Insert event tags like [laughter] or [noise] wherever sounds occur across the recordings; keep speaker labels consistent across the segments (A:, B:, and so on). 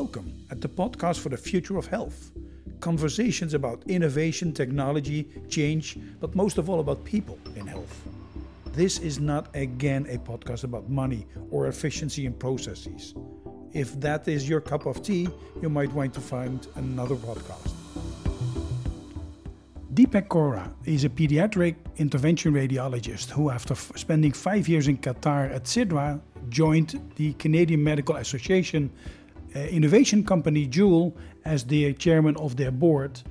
A: Welcome at the podcast for the future of health. Conversations about innovation, technology, change, but most of all about people in health. This is not again a podcast about money or efficiency in processes. If that is your cup of tea, you might want to find another podcast. Deepak Kaura is a pediatric intervention radiologist who, after f- spending five years in Qatar at SIDRA, joined the Canadian Medical Association Uh, innovation company Joule as the chairman of their board.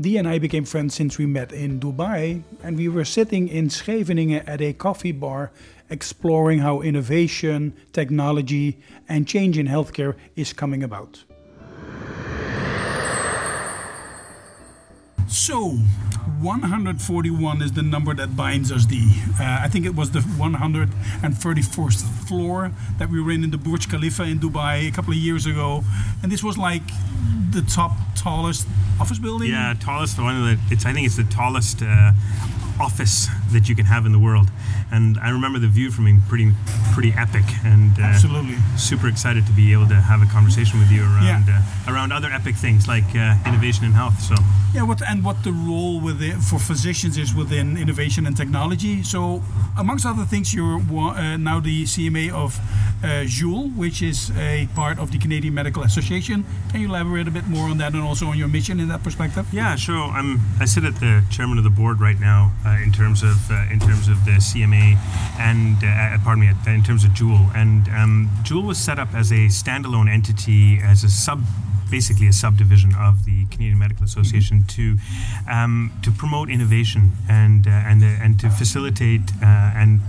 A: Dee and I became friends since we met in Dubai, and we were sitting in Scheveningen at a coffee bar exploring how innovation, technology, and change in healthcare is coming about. So, 141 is the number that binds us, Dee. Uh, I think it was the 134th floor that we were in in the Burj Khalifa in Dubai a couple of years ago. And this was like the top, tallest office building.
B: Yeah, tallest one of the. It's I think it's the tallest uh, office that you can have in the world. And I remember the view from being pretty pretty epic and
A: uh, absolutely
B: super excited to be able to have a conversation with you around yeah. uh, around other epic things like uh, innovation in health. So
A: yeah, what and what the role within for physicians is within innovation and technology. So amongst other things, you're uh, now the CMA of uh, Joule, which is a part of the Canadian Medical Association. Can you elaborate a bit more on that and also on your mission in that perspective?
B: Yeah, sure. I'm I sit at the chairman of the board right now uh, in terms of in terms of the CMA and pardon me in terms of Joule. And um, Joule was set up as a standalone entity as a sub basically a subdivision of the Canadian Medical Association to um, to promote innovation and uh, and uh, and to facilitate uh, and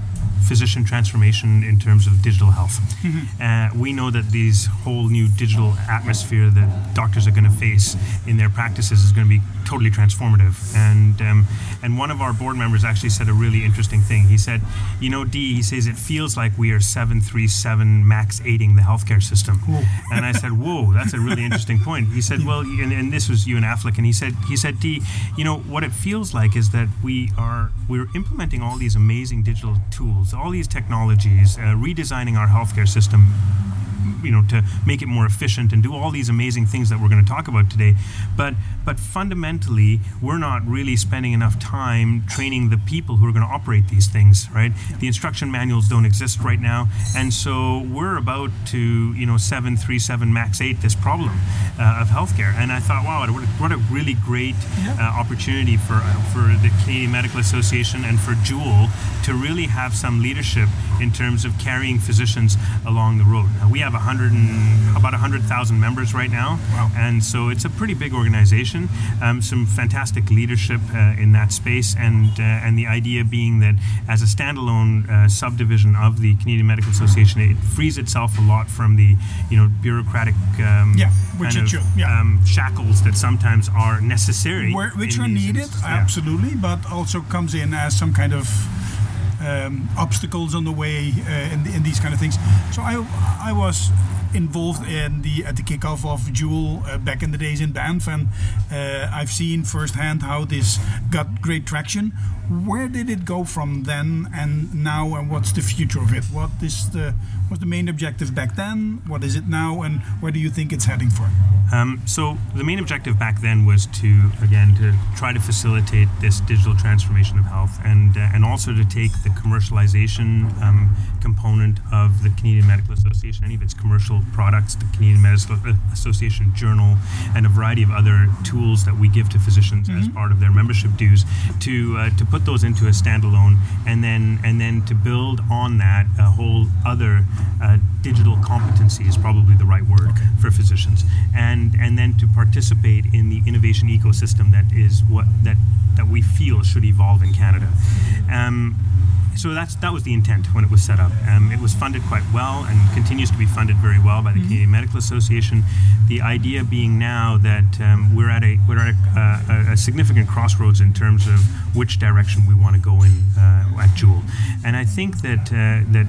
B: physician transformation in terms of digital health. Mm-hmm. Uh, we know that these whole new digital atmosphere that doctors are going to face in their practices is going to be totally transformative. And um, and one of our board members actually said a really interesting thing. He said, "You know, Dee," he says, "it feels like we are 737 max aiding the healthcare system." and I said, "Whoa, that's a really interesting point." He said, "Well," and, and this was Ewan Affleck, and he said, "He said, Dee, you know, what it feels like is that we are we're implementing all these amazing digital tools, all these technologies, uh, redesigning our healthcare system you know to make it more efficient and do all these amazing things that we're going to talk about today. But but fundamentally we're not really spending enough time training the people who are going to operate these things right? The instruction manuals don't exist right now. And so we're about to you know 737 max 8 this problem uh, of healthcare. And i thought wow what a, what a really great uh, opportunity for uh, for the canadian medical association and for Joule to really have some leadership in terms of carrying physicians along the road now, we have a 100 and, about 100,000 members right now. Wow. And so it's a pretty big organization. Um, some fantastic leadership uh, in that space, and uh, and the idea being that as a standalone uh, subdivision of the Canadian Medical Association, it frees itself a lot from the you know bureaucratic um,
A: yeah, which
B: of,
A: yeah.
B: um, shackles that sometimes are necessary,
A: Where, which are needed, absolutely, but also comes in as some kind of um, obstacles on the way uh, in, in, these kind of things. So I I was involved in the at the kickoff of Joule uh, back in the days in Banff, and uh, I've seen firsthand how this got great traction. Where did it go from then and now, and what's the future of it? What is the was the main objective back then? What is it now, and where do you think it's heading for?
B: Um, so the main objective back then was to again to try to facilitate this digital transformation of health, and uh, and also to take the commercialization um, component of the Canadian Medical Association, any of its commercial products, the Canadian Medical Association Journal, and a variety of other tools that we give to physicians mm-hmm. as part of their membership dues, to uh, to put those into a standalone, and then and then to build on that a whole other uh, digital competency is probably the right word okay. for physicians, and and then to participate in the innovation ecosystem that is what that that we feel should evolve in Canada. Um, so that's that was the intent when it was set up. Um, it was funded quite well and continues to be funded very well by the mm-hmm. Canadian Medical Association. The idea being now that um, we're at a we're at a, a, a, significant crossroads in terms of which direction we want to go in uh, at Joule, and I think that uh, that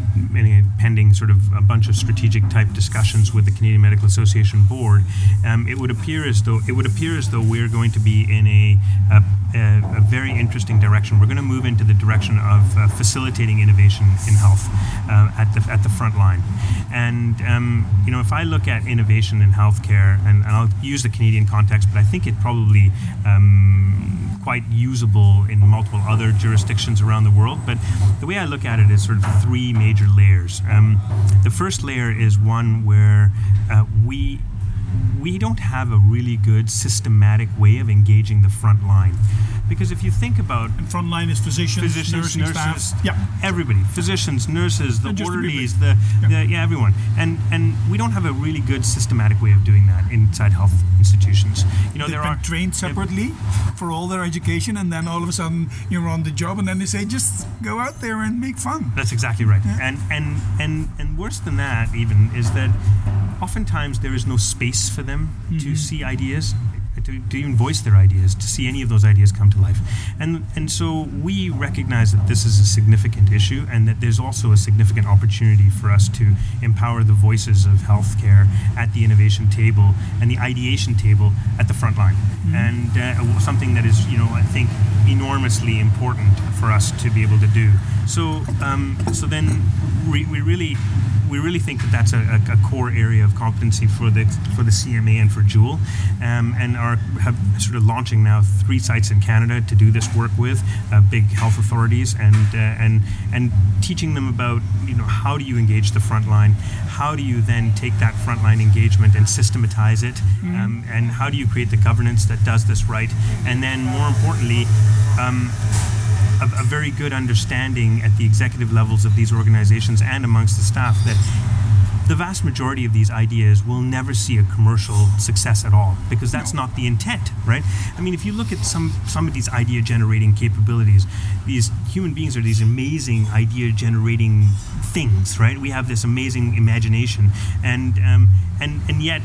B: pending sort of a bunch of strategic type discussions with the Canadian Medical Association board, um, it would appear as though it would appear as though we're going to be in a, a a, a very interesting direction. We're going to move into the direction of uh, facilitating innovation in health uh, at the at the front line. And um, you know, if I look at innovation in healthcare, and, and I'll use the Canadian context, but I think it probably um, quite usable in multiple other jurisdictions around the world. But the way I look at it is sort of three major layers. Um, the first layer is one where uh, we we don't have a really good systematic way of engaging the front line. Because if you think about
A: and front line is physicians,
B: physicians,
A: nursing
B: nurses,
A: staff. Yeah.
B: everybody, physicians, nurses, the orderlies, the yeah. The, yeah, everyone, and and we don't have a really good systematic way of doing that inside health institutions. You know,
A: They've
B: there
A: been
B: are
A: trained separately for all their education, and then all of a sudden you're on the job, and then they say just go out there and make fun.
B: That's exactly right. And and and and worse than that even is that oftentimes there is no space for them to mm-hmm. see ideas. To, to even voice their ideas, to see any of those ideas come to life, and and so we recognize that this is a significant issue, and that there's also a significant opportunity for us to empower the voices of healthcare at the innovation table and the ideation table at the front line, and uh, something that is you know I think enormously important for us to be able to do. So um, so then we, we really we really think that that's a, a, a core area of competency for the for the CMA and for Joule, um, and are have sort of launching now three sites in Canada to do this work with uh, big health authorities and uh, and and teaching them about you know how do you engage the front line, how do you then take that frontline engagement and systematize it, um, and how do you create the governance that does this right, and then more importantly. Um, a, a very good understanding at the executive levels of these organizations and amongst the staff that the vast majority of these ideas will never see a commercial success at all because that's not the intent, right? I mean, if you look at some some of these idea generating capabilities, these human beings are these amazing idea generating things, right? We have this amazing imagination, and um, and and yet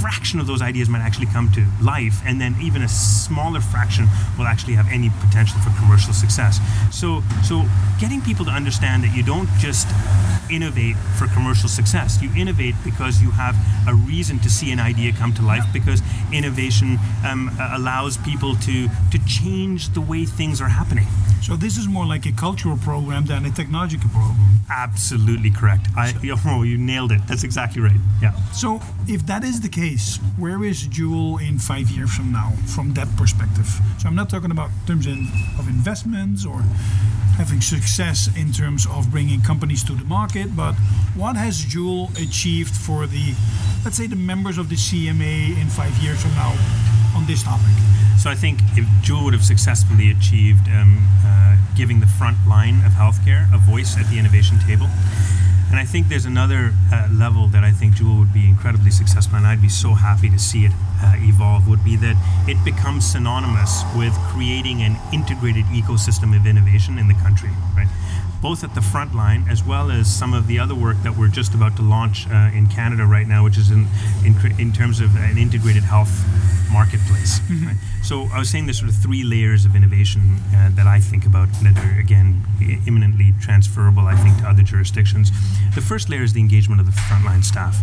B: fraction of those ideas might actually come to life, and then even a smaller fraction will actually have any potential for commercial success. So, so getting people to understand that you don't just innovate for commercial success. You innovate because you have a reason to see an idea come to life. Because innovation um, allows people to to change the way things are happening.
A: So this is more like a cultural program than a technological program.
B: Absolutely correct. I, [laughs] oh, you nailed it. That's exactly right. Yeah.
A: So if that is the case, where is Joule in five years from now, from that perspective? So I'm not talking about terms in, of investments or having success in terms of bringing companies to the market, but what has Joule achieved for the, let's say, the members of the CMA in five years from now on this topic?
B: So I think if Joule would have successfully achieved um, uh, giving the front line of healthcare a voice at the innovation table, and I think there's another uh, level that I think Joule would be incredibly successful, and I'd be so happy to see it uh, evolve, would be that it becomes synonymous with creating an integrated ecosystem of innovation in the country, right? Both at the front line as well as some of the other work that we're just about to launch uh, in Canada right now, which is in, in, in terms of an integrated health marketplace. Right? So I was saying there's sort of three layers of innovation uh, that I think about that are again imminently transferable, I think, to other jurisdictions. The first layer is the engagement of the frontline staff.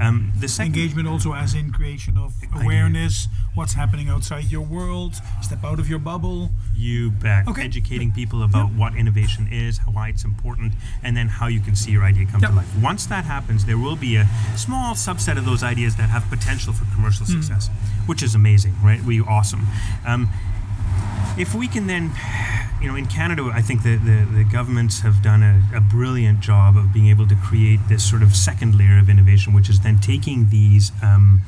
B: Um, the second
A: Engagement also as in creation of awareness, what's happening outside your world, step out of your bubble.
B: You bet.
A: Okay.
B: Educating people about what innovation is, why it's important, and then how you can see your idea come to life. Once that happens, there will be a small subset of those ideas that have potential for commercial
A: Hmm.
B: success, which is amazing, right? We awesome. Um, if we can then you know in canada i think the, the, the governments have done a, a brilliant job of being able to create this sort of second layer of innovation which is then taking these um,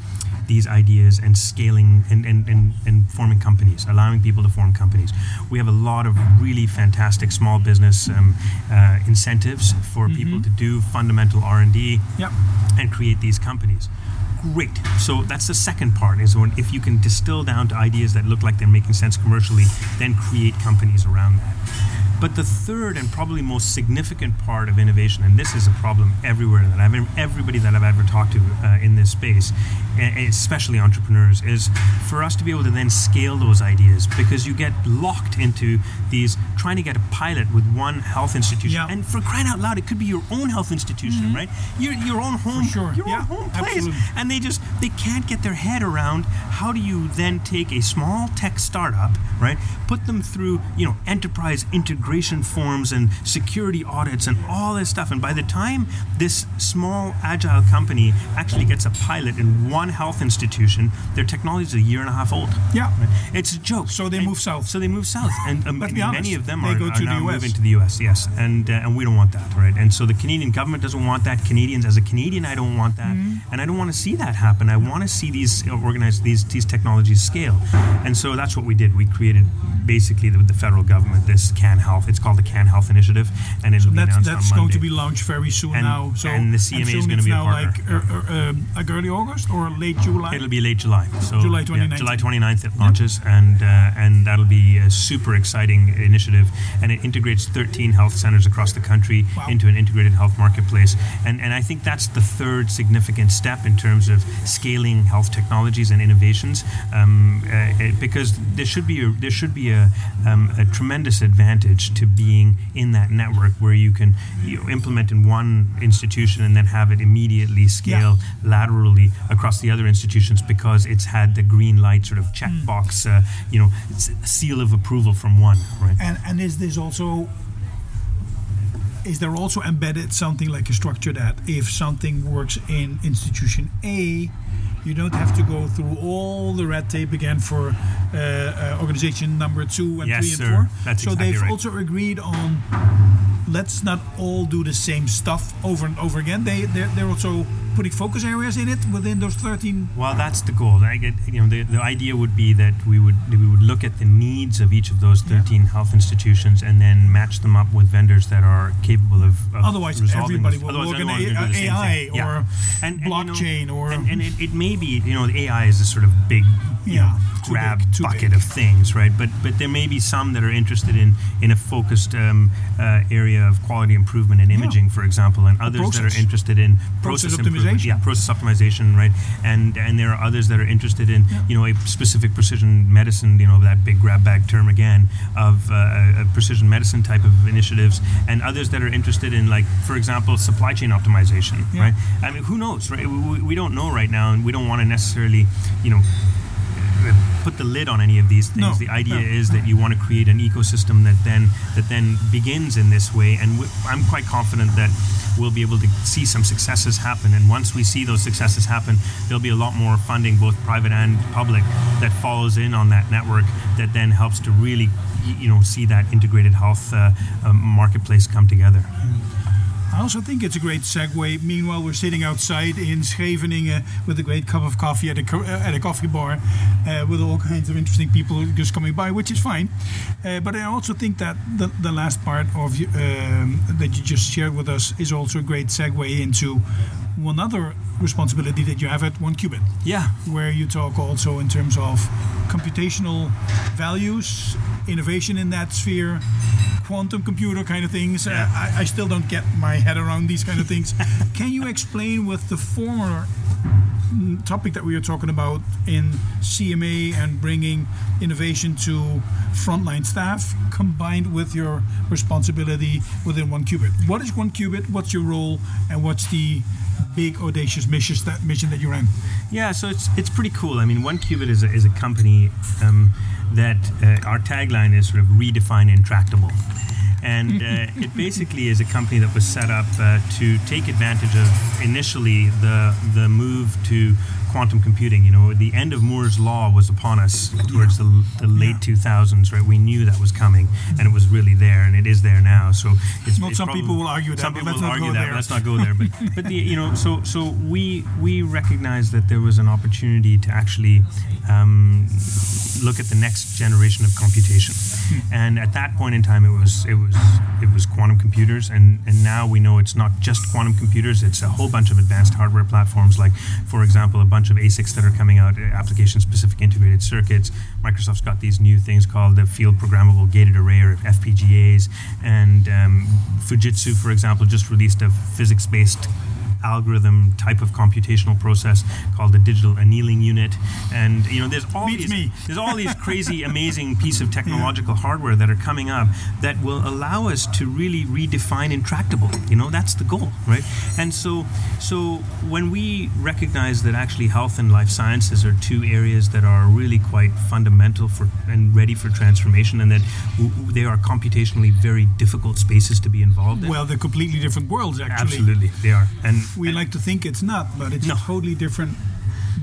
B: these ideas and scaling and, and, and, and forming companies allowing people to form companies we have a lot of really fantastic small business um, uh, incentives for people to do fundamental r&d
A: Yep.
B: and create these companies. Great. So that's the second part is when if you can distill down to ideas that look like they're making sense commercially, then create companies around that. But the third and probably most significant part of innovation, and this is a problem everywhere that I've everybody that I've ever talked to uh, in this space, especially entrepreneurs, is for us to be able to then scale those ideas because you get locked into these trying to get a pilot with one health institution,
A: Yeah.
B: and for crying out loud, it could be your own health institution, right? Your your own home,
A: sure.
B: your
A: Yeah,
B: own home place,
A: absolutely.
B: and they just they can't get their head around how do you then take a small tech startup right put them through you know enterprise integration forms and security audits and all this stuff. And by the time this small agile company actually gets a pilot in one health institution their technology is a year and a half old.
A: Yeah.
B: right? it's a joke.
A: So they
B: And
A: move south.
B: so they move south. And um,
A: honest,
B: many of them
A: they
B: are,
A: go
B: are
A: to the
B: now
A: US.
B: moving to the US yes. And uh, and we don't want that right? And so the Canadian government doesn't want that. Canadians as a Canadian I don't want that.
A: Mm-hmm.
B: and I don't want to see that happen. I want to see these organized these these technologies scale. And so that's what we did. We created basically the, the federal government this Can Health it's called the Can Health Initiative and it'll be
A: That's,
B: announced
A: that's
B: on
A: going to be launched very soon
B: And-
A: now. So
B: and the CMA is gonna
A: it's
B: be a
A: now like, uh, uh, um, like early August or late July.
B: It'll be late July. So
A: July
B: yeah,
A: 29th.
B: July 29th it launches, and uh, and that'll be a super exciting initiative. And it integrates 13 health centers across the country
A: Wow.
B: into an integrated health marketplace. And and I think that's the third significant step in terms of scaling health technologies and innovations, um, uh, it- because there should be a, there should be a, um, a tremendous advantage to being in that network where you can you know, implement in one institution and then have it immediately scale laterally across the other institutions because it's had the green light sort of checkbox, uh, you know, it's a seal of approval from one, right?
A: And and is this also is there also embedded something like a structure that if something works in institution A, you don't have to go through all the red tape again for uh, uh, organization number two and
B: Yes,
A: three and
B: sir.
A: four.
B: That's
A: so
B: exactly
A: they've
B: right.
A: also agreed on let's not all do the same stuff over and over again. They they're, they're also putting focus areas in it within those 13
B: Well, that's the goal. I get, you know, the, the idea would be that we would that we would look at the needs of each of those 13 health institutions and then match them up with vendors that are capable of, of
A: Otherwise, everybody
B: those.
A: will
B: Otherwise,
A: look at
B: everyone do the same
A: AI
B: thing. Yeah.
A: or
B: And- and, you know,
A: blockchain or-
B: and, and it, it may be you know the AI is a sort of big
A: Yeah,
B: know, grab
A: big,
B: bucket
A: big.
B: of things, right? But but there may be some that are interested in in a focused um, uh, area of quality improvement and imaging, for example, and others that are interested in
A: Process
B: improvement.
A: Optimization.
B: Yeah, process optimization, right? And and there are others that are interested in you know a specific precision medicine, you know that big grab bag term again of uh, a precision medicine type of initiatives, and others that are interested in like for example supply chain optimization,
A: Yeah.
B: right? I mean, who knows, right? We- we don't know right now, and we don't want to necessarily, you know. Put the lid on any of these things.
A: No,
B: the idea
A: no.
B: is that you want to create an ecosystem that then that then begins in this way, and w- I'm quite confident that we'll be able to see some successes happen. And once we see those successes happen, there'll be a lot more funding, both private and public, that follows in on that network. That then helps to really, you know, see that integrated health uh, um, marketplace come together.
A: I also think it's a great segue. Meanwhile, we're sitting outside in Scheveningen with a great cup of coffee at a, uh, at a coffee bar uh, with all kinds of interesting people just coming by, which is fine. Uh, but I also think that the, the last part of um, that you just shared with us is also a great segue into one other responsibility that you have at 1QBit,
B: Yeah,
A: where you talk also in terms of computational values, innovation in that sphere, quantum computer kind of things. Uh, I, I still don't get my head around these kind of things. [laughs] Can you explain with the former topic that we were talking about in CMA and bringing innovation to frontline staff combined with your responsibility within 1QBit? What is One Qubit? What's your role? And what's the big audacious mission that mission that you're in?
B: Yeah, so it's it's pretty cool. I mean, 1QBit is a, is a company um, that uh, our tagline is sort of redefine intractable. And uh, it basically is a company that was set up uh, to take advantage of initially the the move to quantum computing. You know, the end of Moore's law was upon us towards the, the late 2000s, right? We knew that was coming, and it was really there, and it is there now. So it's
A: Not
B: it's
A: some
B: probably-
A: people will argue that,
B: Some people
A: let's
B: will argue that. But let's not go there. But [laughs] but the you know so so we we recognize that there was an opportunity to actually um, look at the next generation of computation, and at that point in time, it was it was it was quantum computers, and and now we know it's not just quantum computers. It's a whole bunch of advanced hardware platforms, like for example, a bunch of ASICs that are coming out, uh, application-specific integrated circuits. Microsoft's got these new things called the field programmable gated array or FPGAs, and um, Fujitsu, for example, just released a physics-based algorithm type of computational process called the digital annealing unit. And you know, there's all
A: Beats
B: these
A: me. [laughs]
B: there's all these crazy, [laughs] amazing piece of technological hardware that are coming up that will allow us to really redefine intractable. You know, that's the goal, right? And so, so when we recognize that actually health and life sciences are two areas that are really quite fundamental for and ready for transformation, and that w- they are computationally very difficult spaces to be involved in.
A: Well, they're completely different worlds, actually.
B: Absolutely, they are. And
A: We like to think it's not, but it's
B: No.
A: a totally different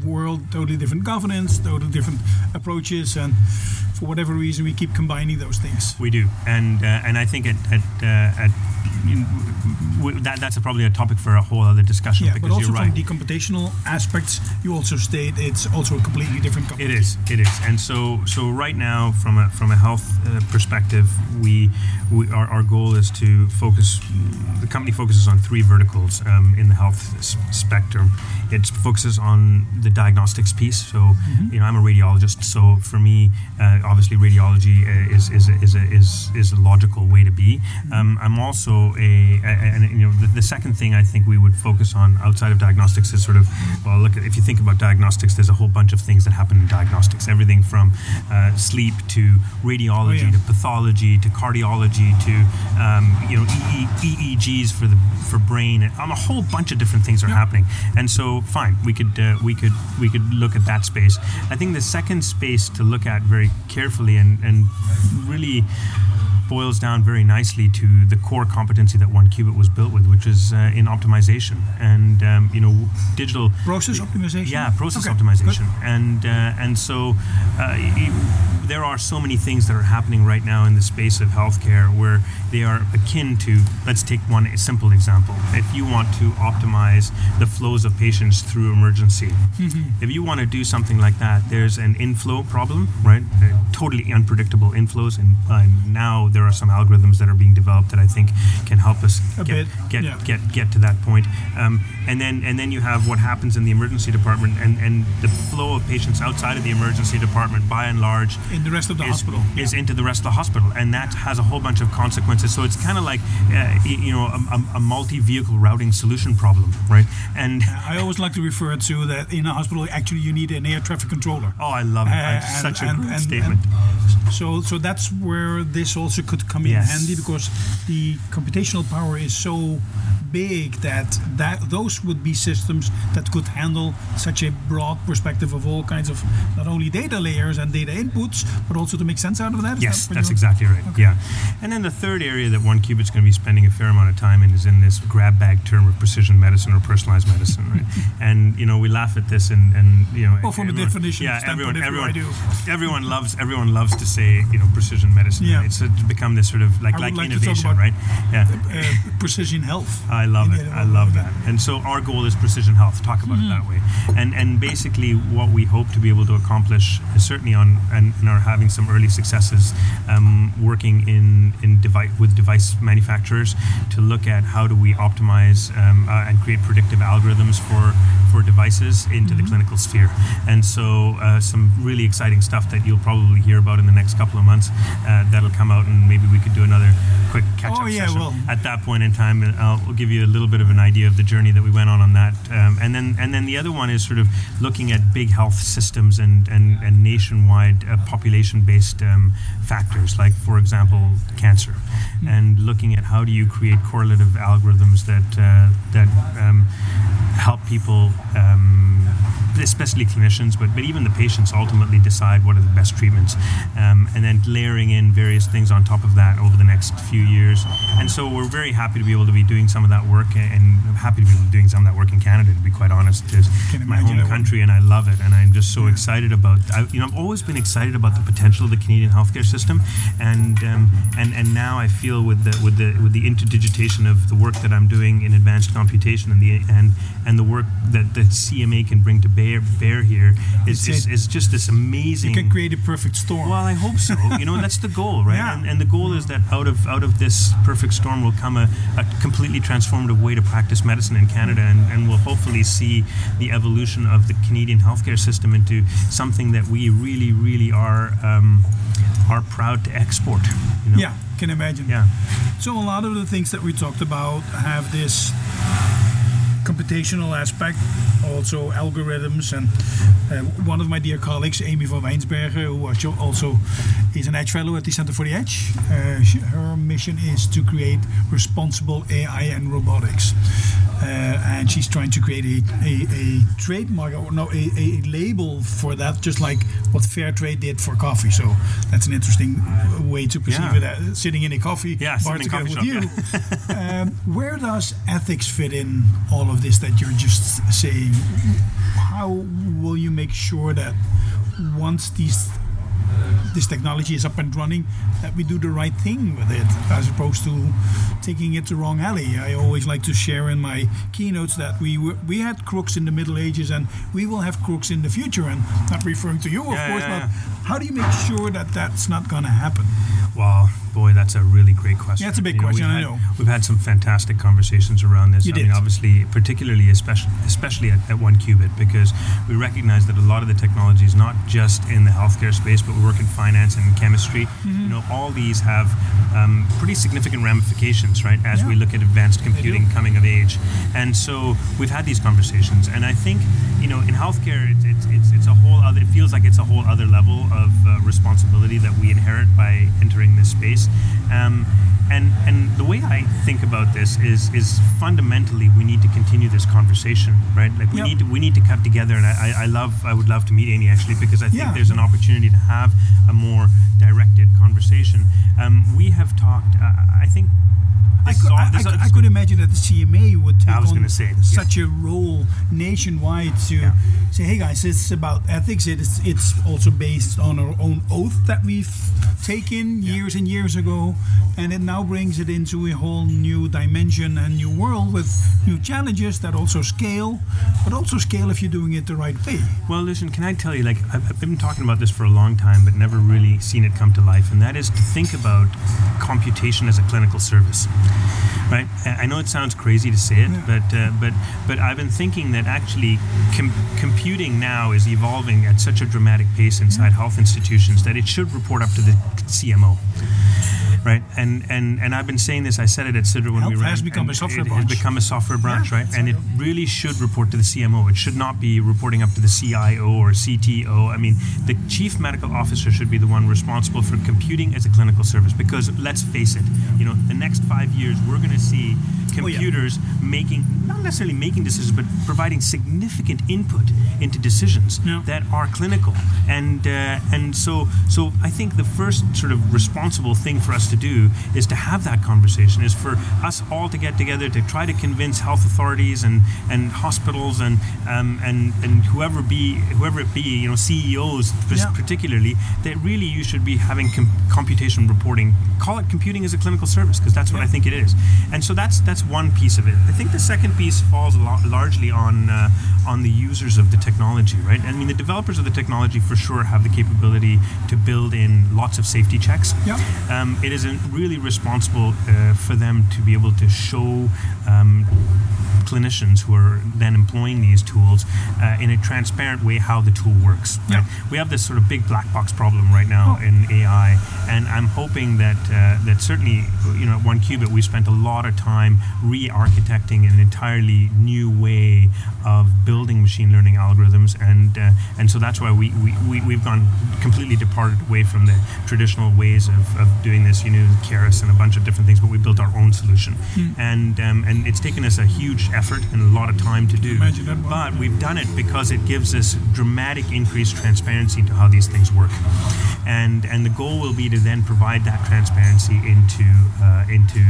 A: world, totally different governance, totally different approaches, and for whatever reason, we keep combining those things.
B: We do, and uh, and I think at at, uh, at you know, that that's probably a topic for a whole other discussion
A: Yeah,
B: because
A: but also
B: you're
A: from
B: right.
A: the computational aspects, you also state it's also a completely different
B: It
A: company.
B: is, it is, and so so right now, from a from a health uh, perspective, we, we our, our goal is to focus. The company focuses on three verticals um, in the health s- spectrum. It focuses on the diagnostics piece. So,
A: Mm-hmm.
B: you know, I'm a radiologist, so for me, uh, obviously, radiology uh, is is a, is a, is is a logical way to be.
A: Mm-hmm.
B: Um, I'm also a, and you know the, the second thing I think we would focus on outside of diagnostics is sort of well, look if you think about diagnostics, there's a whole bunch of things that happen in diagnostics. Everything from uh, sleep to radiology
A: Oh, yeah.
B: to pathology to cardiology to um, you know EE, EEGs for the for brain. And, um, a whole bunch of different things are happening. And so fine, we could uh, we could we could look at that space. I think the second space to look at very carefully and and really boils down very nicely to the core competency that 1QBit was built with, which is uh, in optimization and um, you know digital
A: Process optimization?
B: yeah, process
A: Okay,
B: optimization, and uh, and so uh, there are so many things that are happening right now in the space of healthcare where they are akin to. Let's take one simple example. If you want to optimize the flows of patients through emergency,
A: Mm-hmm.
B: if you want to do something like that, there's an inflow problem, right? Uh, totally unpredictable inflows, and uh, now there are some algorithms that are being developed that I think can help us
A: A
B: get
A: bit,
B: get
A: yeah.
B: get get to that point. Um, and then and then you have what happens in the emergency department and, and the flow of patients outside of the emergency department by and large
A: In the rest of the
B: is,
A: hospital.
B: is into the rest of the hospital and that has a whole bunch of consequences so it's kind of like uh, you know a, a, multi-vehicle routing solution problem right and
A: I always like to refer to that in a hospital, actually, you need an air traffic controller.
B: oh I love it
A: Uh, and-
B: such a
A: and-
B: great
A: and-
B: statement
A: so, so that's where this also could come in
B: Yes.
A: handy because the computational power is so big that that those would be systems that could handle such a broad perspective of all kinds of not only data layers and data inputs, but also to make sense out of that. Is
B: Yes,
A: that
B: that's
A: you-
B: exactly right.
A: Okay.
B: Yeah. And then the third area that 1QBit's going to be spending a fair amount of time in is in this grab bag term of precision medicine or personalized medicine, right? [laughs] and you know we laugh at this and, and you know
A: Well, from a
B: everyone-
A: definition
B: yeah,
A: standpoint,
B: everyone everyone
A: I do.
B: everyone loves everyone loves to say you know precision medicine.
A: Yeah.
B: It's uh, become this sort of like like,
A: like
B: innovation, right? Yeah.
A: Uh, precision health. [laughs]
B: I love it. I love that. And so our goal is precision health. Talk about it that way. And and basically what we hope to be able to accomplish, is certainly on and, and are having some early successes, um, working in in device with device manufacturers to look at how do we optimize um, uh, and create predictive algorithms for for devices into the clinical sphere. And so uh, some really exciting stuff that you'll probably hear about in the next couple of months uh, that'll come out, and maybe we could do another quick catch up
A: Oh, yeah,
B: session
A: well-
B: at that point in time. and I'll, give you a little bit of an idea of the journey that we went on on that. Um, and then and then the other one is sort of looking at big health systems and and, and nationwide uh, population based um, factors, like for example cancer, and looking at how do you create correlative algorithms that uh, that um, help people. Um, especially clinicians, but, but even the patients ultimately decide what are the best treatments. Um, and then layering in various things on top of that over the next few years. And so we're very happy to be able to be doing some of that work and happy to be able to be doing some of that work in Canada, to be quite honest. It's my home
A: that one.
B: country and I love it. And I'm just so excited about, I, you know, I've always been excited about the potential of the Canadian healthcare system. And, um, and, and now I feel with the, with the, with the interdigitation of the work that I'm doing in advanced computation and the, and, and the work that the CMA can bring to bear bear, bear here is, is, is just this amazing.
A: You can create a perfect storm.
B: Well, I hope so. you know, that's the goal, right?
A: Yeah.
B: And, and the goal is that out of out of this perfect storm will come a, a completely transformative way to practice medicine in Canada, and, and we'll hopefully see the evolution of the Canadian healthcare system into something that we really, really are um, are proud to export. You know?
A: yeah, can imagine.
B: Yeah.
A: So a lot of the things that we talked about have this computational aspect, also algorithms, and uh, one of my dear colleagues, Aimee van Wynsberghe, who also is an Edge Fellow at the Center for the Edge, uh, she, her mission is to create responsible AI and robotics. Uh, and she's trying to create a, a, a trademark or no a, a label for that, just like what Fair Trade did for coffee. So that's an interesting way to perceive
B: Yeah.
A: it. Uh, sitting in a coffee
B: Yeah,
A: bar
B: sitting in a
A: together with
B: coffee
A: you. [laughs] um, where does ethics fit in all of this that you're just saying? How will you make sure that once these this technology is up and running, that we do the right thing with it, as opposed to taking it the wrong alley. I always like to share in my keynotes that we were, we had crooks in the Middle Ages, and we will have crooks in the future. And not referring to you, of
B: Yeah,
A: course,
B: yeah,
A: but
B: yeah.
A: How do you make sure that that's not going to happen?
B: Well, boy, that's a really great question.
A: Yeah, it's a big
B: You know,
A: question,
B: We've
A: I
B: had,
A: know.
B: We've had some fantastic conversations around this.
A: You
B: I
A: did.
B: mean, obviously, particularly, especially, especially at, at 1QBit, because we recognize that a lot of the technology is not just in the healthcare space, but we work in finance and in chemistry.
A: Mm-hmm.
B: You know, all these have um, pretty significant ramifications, right? As we look at advanced computing coming of age, and so we've had these conversations, and I think you know, in healthcare, it's it's it's, it's a whole other. Feels like it's a whole other level of uh, responsibility that we inherit by entering this space. Um, and and the way I think about this is is fundamentally we need to continue this conversation, right? Like we
A: Yep.
B: need to we need to come together. And I, I I love I would love to meet Amy actually because I think
A: Yeah.
B: there's an opportunity to have a more directed conversation. Um, we have talked. Uh, I think.
A: I could,
B: all-
A: I, I, I could imagine that the CMA would take
B: I was
A: on
B: say, yeah.
A: such a role nationwide to
B: Yeah.
A: say, "Hey guys, it's about ethics. It is, it's also based on our own oath that we've taken years and years ago, and it now brings it into a whole new dimension and new world with new challenges that also scale, but also scale if you're doing it the right way."
B: Well, listen, can I tell you, like, I've, I've been talking about this for a long time, but never really seen it come to life, and that is to think about computation as a clinical service. Right? I I know it sounds crazy to say it, but uh, but but I've been thinking that actually com- computing now is evolving at such a dramatic pace inside health institutions that it should report up to the CMO. Right, and and and I've been saying this. I said it at Sidra when we ran.
A: has become a software
B: it,
A: branch.
B: Has become a software branch,
A: Yeah,
B: right? And it really should report to the CMO. It should not be reporting up to the CIO or CTO. I mean, the chief medical officer should be the one responsible for computing as a clinical service. Because let's face it, you know, the next five years we're going to see
A: Oh, yeah.
B: computers making not necessarily making decisions, but providing significant input into decisions
A: Yeah.
B: that are clinical. And uh, and so so I think the first sort of responsible thing for us to do is to have that conversation. Is for us all to get together to try to convince health authorities and and hospitals and um, and and whoever be whoever it be, you know, CEOs
A: Yeah.
B: particularly, that really you should be having com- computation reporting. Call it computing as a clinical service because that's what. I think it is. And so that's that's one piece of it. I think the second piece falls a lot, largely on uh, on the users of the technology, right? I mean, the developers of the technology for sure have the capability to build in lots of safety checks.
A: Yeah.
B: Um, it is uh, really responsible uh, for them to be able to show um, clinicians who are then employing these tools uh, in a transparent way how the tool works.
A: Yeah.
B: Right? We have this sort of big black box problem right now
A: Oh.
B: in AI, and I'm hoping that uh, that certainly you know at 1QBit we spent a lot of time re-architecting an entirely new way of building machine learning algorithms, and uh, and so that's why we, we, we we've gone completely departed away from the traditional ways of, of doing this. You know, Keras and a bunch of different things, but we built our own solution, and um, and it's taken us a huge effort and a lot of time to do.
A: Imagine that.
B: But we've done it because it gives us dramatic increased transparency to how these things work, and and the goal will be to then provide that transparency into uh, into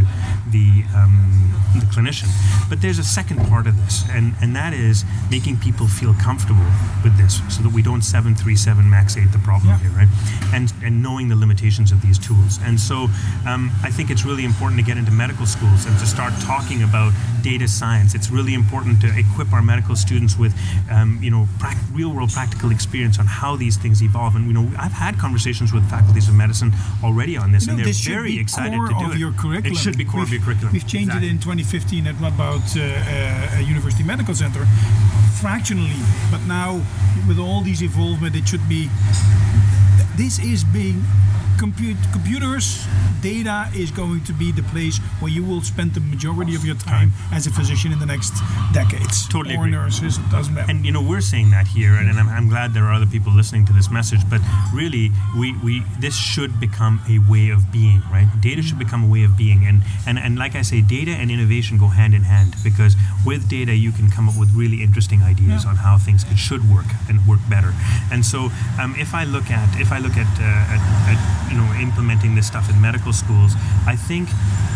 B: the um, the clinician. But there's a second part of this, and and that is making people feel comfortable with this, so that we don't seven three seven max eight the problem
A: Yeah.
B: here, right? And and knowing the limitations of these tools, and so um, I think it's really important to get into medical schools and to start talking about data science. It's really important to equip our medical students with, um, you know, prac- real world practical experience on how these things evolve. And you know, I've had conversations with faculties of medicine already on this,
A: You know,
B: and they're
A: this
B: very excited to do it.
A: your curriculum.
B: It should be core
A: we've,
B: of your curriculum.
A: We've changed
B: Exactly.
A: it in 2015 at Radboud uh, uh, University Medical Center fractionally, but now with all these involvement, it should be. This is being compute, computers. Data is going to be the place where you will spend the majority of your time as a physician in the next decades.
B: Totally
A: or
B: agree.
A: nurses, it doesn't matter.
B: and you know we're saying that here and, and I'm, I'm glad there are other people listening to this message but really we, we this should become a way of being right data should become a way of being and, and and like i say data and innovation go hand in hand because with data you can come up with really interesting ideas
A: Yeah.
B: on how things could, should work and work better and so um, if i look at if i look at, uh, at, at you know implementing this stuff in medical schools i think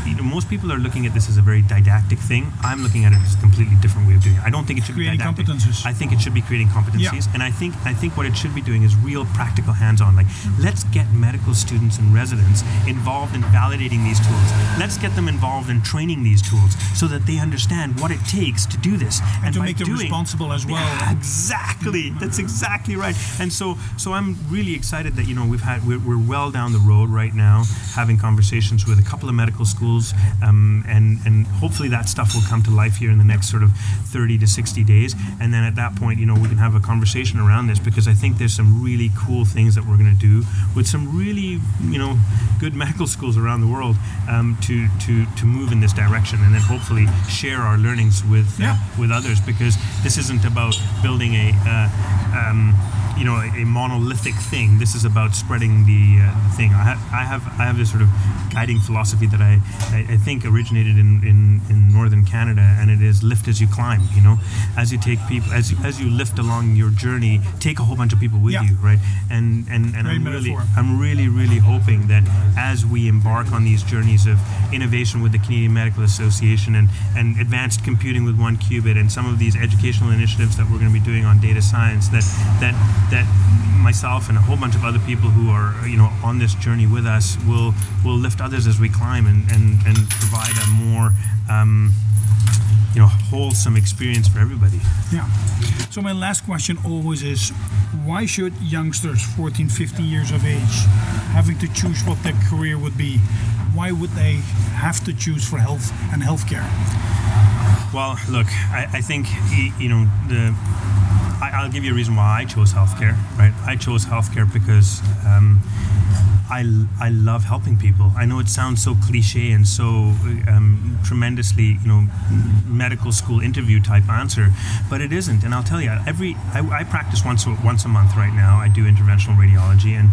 B: you know, most people are looking at this as a very didactic thing. I'm looking at it as a completely different way of doing it. I don't think it should
A: Creating
B: be didactic.
A: competences.
B: I think it should be creating competencies, and I think I think what it should be doing is real practical hands-on. Like, let's get medical students and residents involved in validating these tools. Let's get them involved in training these tools so that they understand what it takes to do this,
A: and to
B: by
A: make them
B: doing-
A: responsible as well.
B: yeah, [laughs] exactly. That's exactly right. And so, so I'm really excited that you know we've had we're, we're well down the road right now, having conversations with a couple of medical schools, um, and and hopefully that stuff will come to life here in the next sort of 30 to 60 days. And then at that point, you know, we can have a conversation around this because I think there's some really cool things that we're going to do with some really you know good [laughs] medical schools around the world um, to to to move in this direction, and then hopefully share our learnings with uh,
A: Yeah.
B: with others because this isn't about building a uh, um, you know a, a monolithic thing. This is about spreading the, uh, the thing. I, ha- I have I have this sort of guiding philosophy that I, I, I think originated in, in, in northern Canada, and it is lift as you climb. You know, as you take people as you, as you lift along your journey, take a whole bunch of people with
A: Yeah.
B: you, right? And and, and I'm really
A: metaphor.
B: I'm really really hoping that as we embark on these journeys of innovation with the Canadian Medical Association and and advanced computing with 1QBit and some of these educational initiatives that we're going to be doing on data science that that that myself and a whole bunch of other people who are you know on this journey with us will will lift others as we climb and and, and provide a more um, you know wholesome experience for everybody
A: Yeah. So my last question always is, why should youngsters, 14, 15 years of age, having to choose what their career would be, why would they have to choose for health and healthcare?
B: Well, look, I, I think you know the. I, I'll give you a reason why I chose healthcare. Right, I chose healthcare because um, I, I love helping people. I know it sounds so cliche and so um, tremendously you know medical school interview type answer, but it isn't. And I'll tell you, every I, I practice once a- once a month right now. I do interventional radiology, and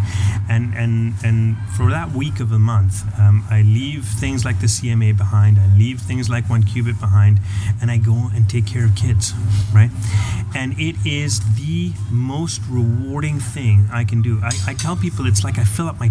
B: and and and for that week of the month, um, I leave things like the CMA behind. I leave things like 1QBit behind, and I go and take care of kids, right? And it is the most rewarding thing I can do. I, I tell people it's like I fill up my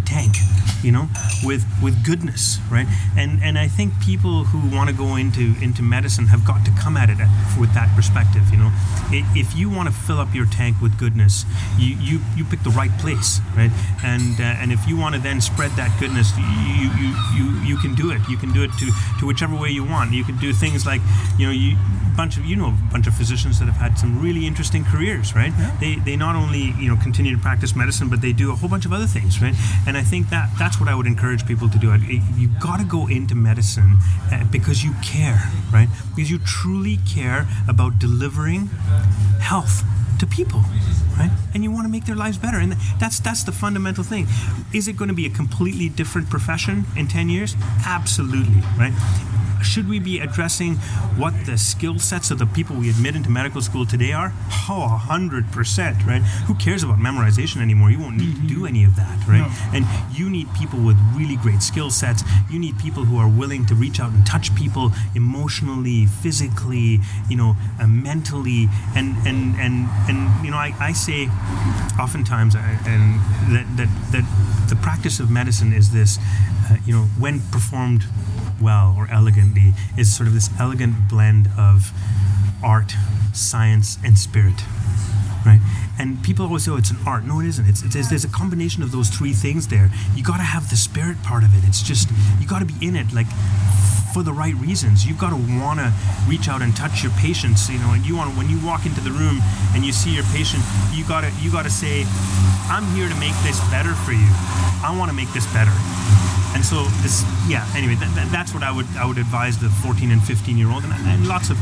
B: you know, with with goodness, right? And and I think people who want to go into into medicine have got to come at it with that perspective, you know. If you want to fill up your tank with goodness, you you, you pick the right place, right? And uh, and if you want to then spread that goodness, you, you you you can do it. You can do it to to whichever way you want. You can do things like, you know, you bunch of you know a bunch of physicians that have had some really interesting careers, right?
A: Yeah.
B: They they not only you know continue to practice medicine, but they do a whole bunch of other things, right? And I think that that's what I would encourage people to do. I- You got to go into medicine uh, because you care, right? Because you truly care about delivering health to people, right? And you want to make their lives better, and that's that's the fundamental thing. Is it going to be a completely different profession in ten years? Absolutely, right? Should we be addressing what the skill sets of the people we admit into medical school today are? Oh, a hundred percent, right? Who cares about memorization anymore? You won't need to do any of that, right?
A: No.
B: And you need people with really great skill sets. You need people who are willing to reach out and touch people emotionally, physically, you know, uh, mentally, and and and and you know, I, I say oftentimes, uh, and that that that the practice of medicine is this, uh, you know, when performed well or is sort of this elegant blend of art, science, and spirit right? And people always say, "Oh, it's an art." No, it isn't. It's, it's there's a combination of those three things there. You got to have the spirit part of it. It's just you got to be in it, like for the right reasons. You've got to want to reach out and touch your patients. You know, and you want when you walk into the room and you see your patient, you got to you got to say, "I'm here to make this better for you. I want to make this better." And so this, yeah. Anyway, that, that, that's what I would I would advise the 14 and 15 year old, and, and lots of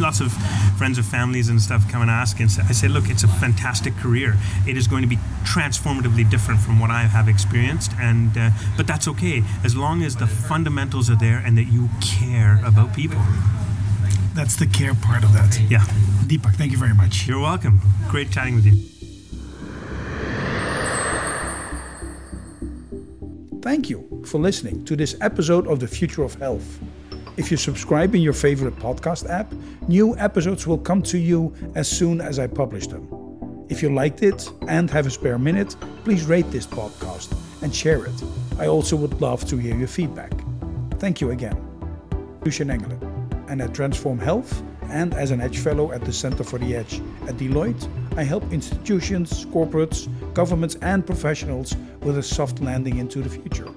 B: lots of friends of families and stuff come and ask and say, I say, look, it's a fantastic career. It is going to be transformatively different from what I have experienced, and uh, but that's okay as long as the fundamentals are there and that you care about people.
A: That's the care part of that.
B: Yeah.
A: Deepak, thank you very much.
B: You're welcome. Great chatting with you.
A: Thank you for listening to this episode of The Future of Health. If you subscribe in your favorite podcast app, new episodes will come to you as soon as I publish them. If you liked it and have a spare minute, please rate this podcast and share it. I also would love to hear your feedback. Thank you again. Lucien Engelen, and at Transform Health and as an Edge Fellow at the Center for the Edge at Deloitte, I help institutions, corporates, governments, and professionals with a soft landing into the future.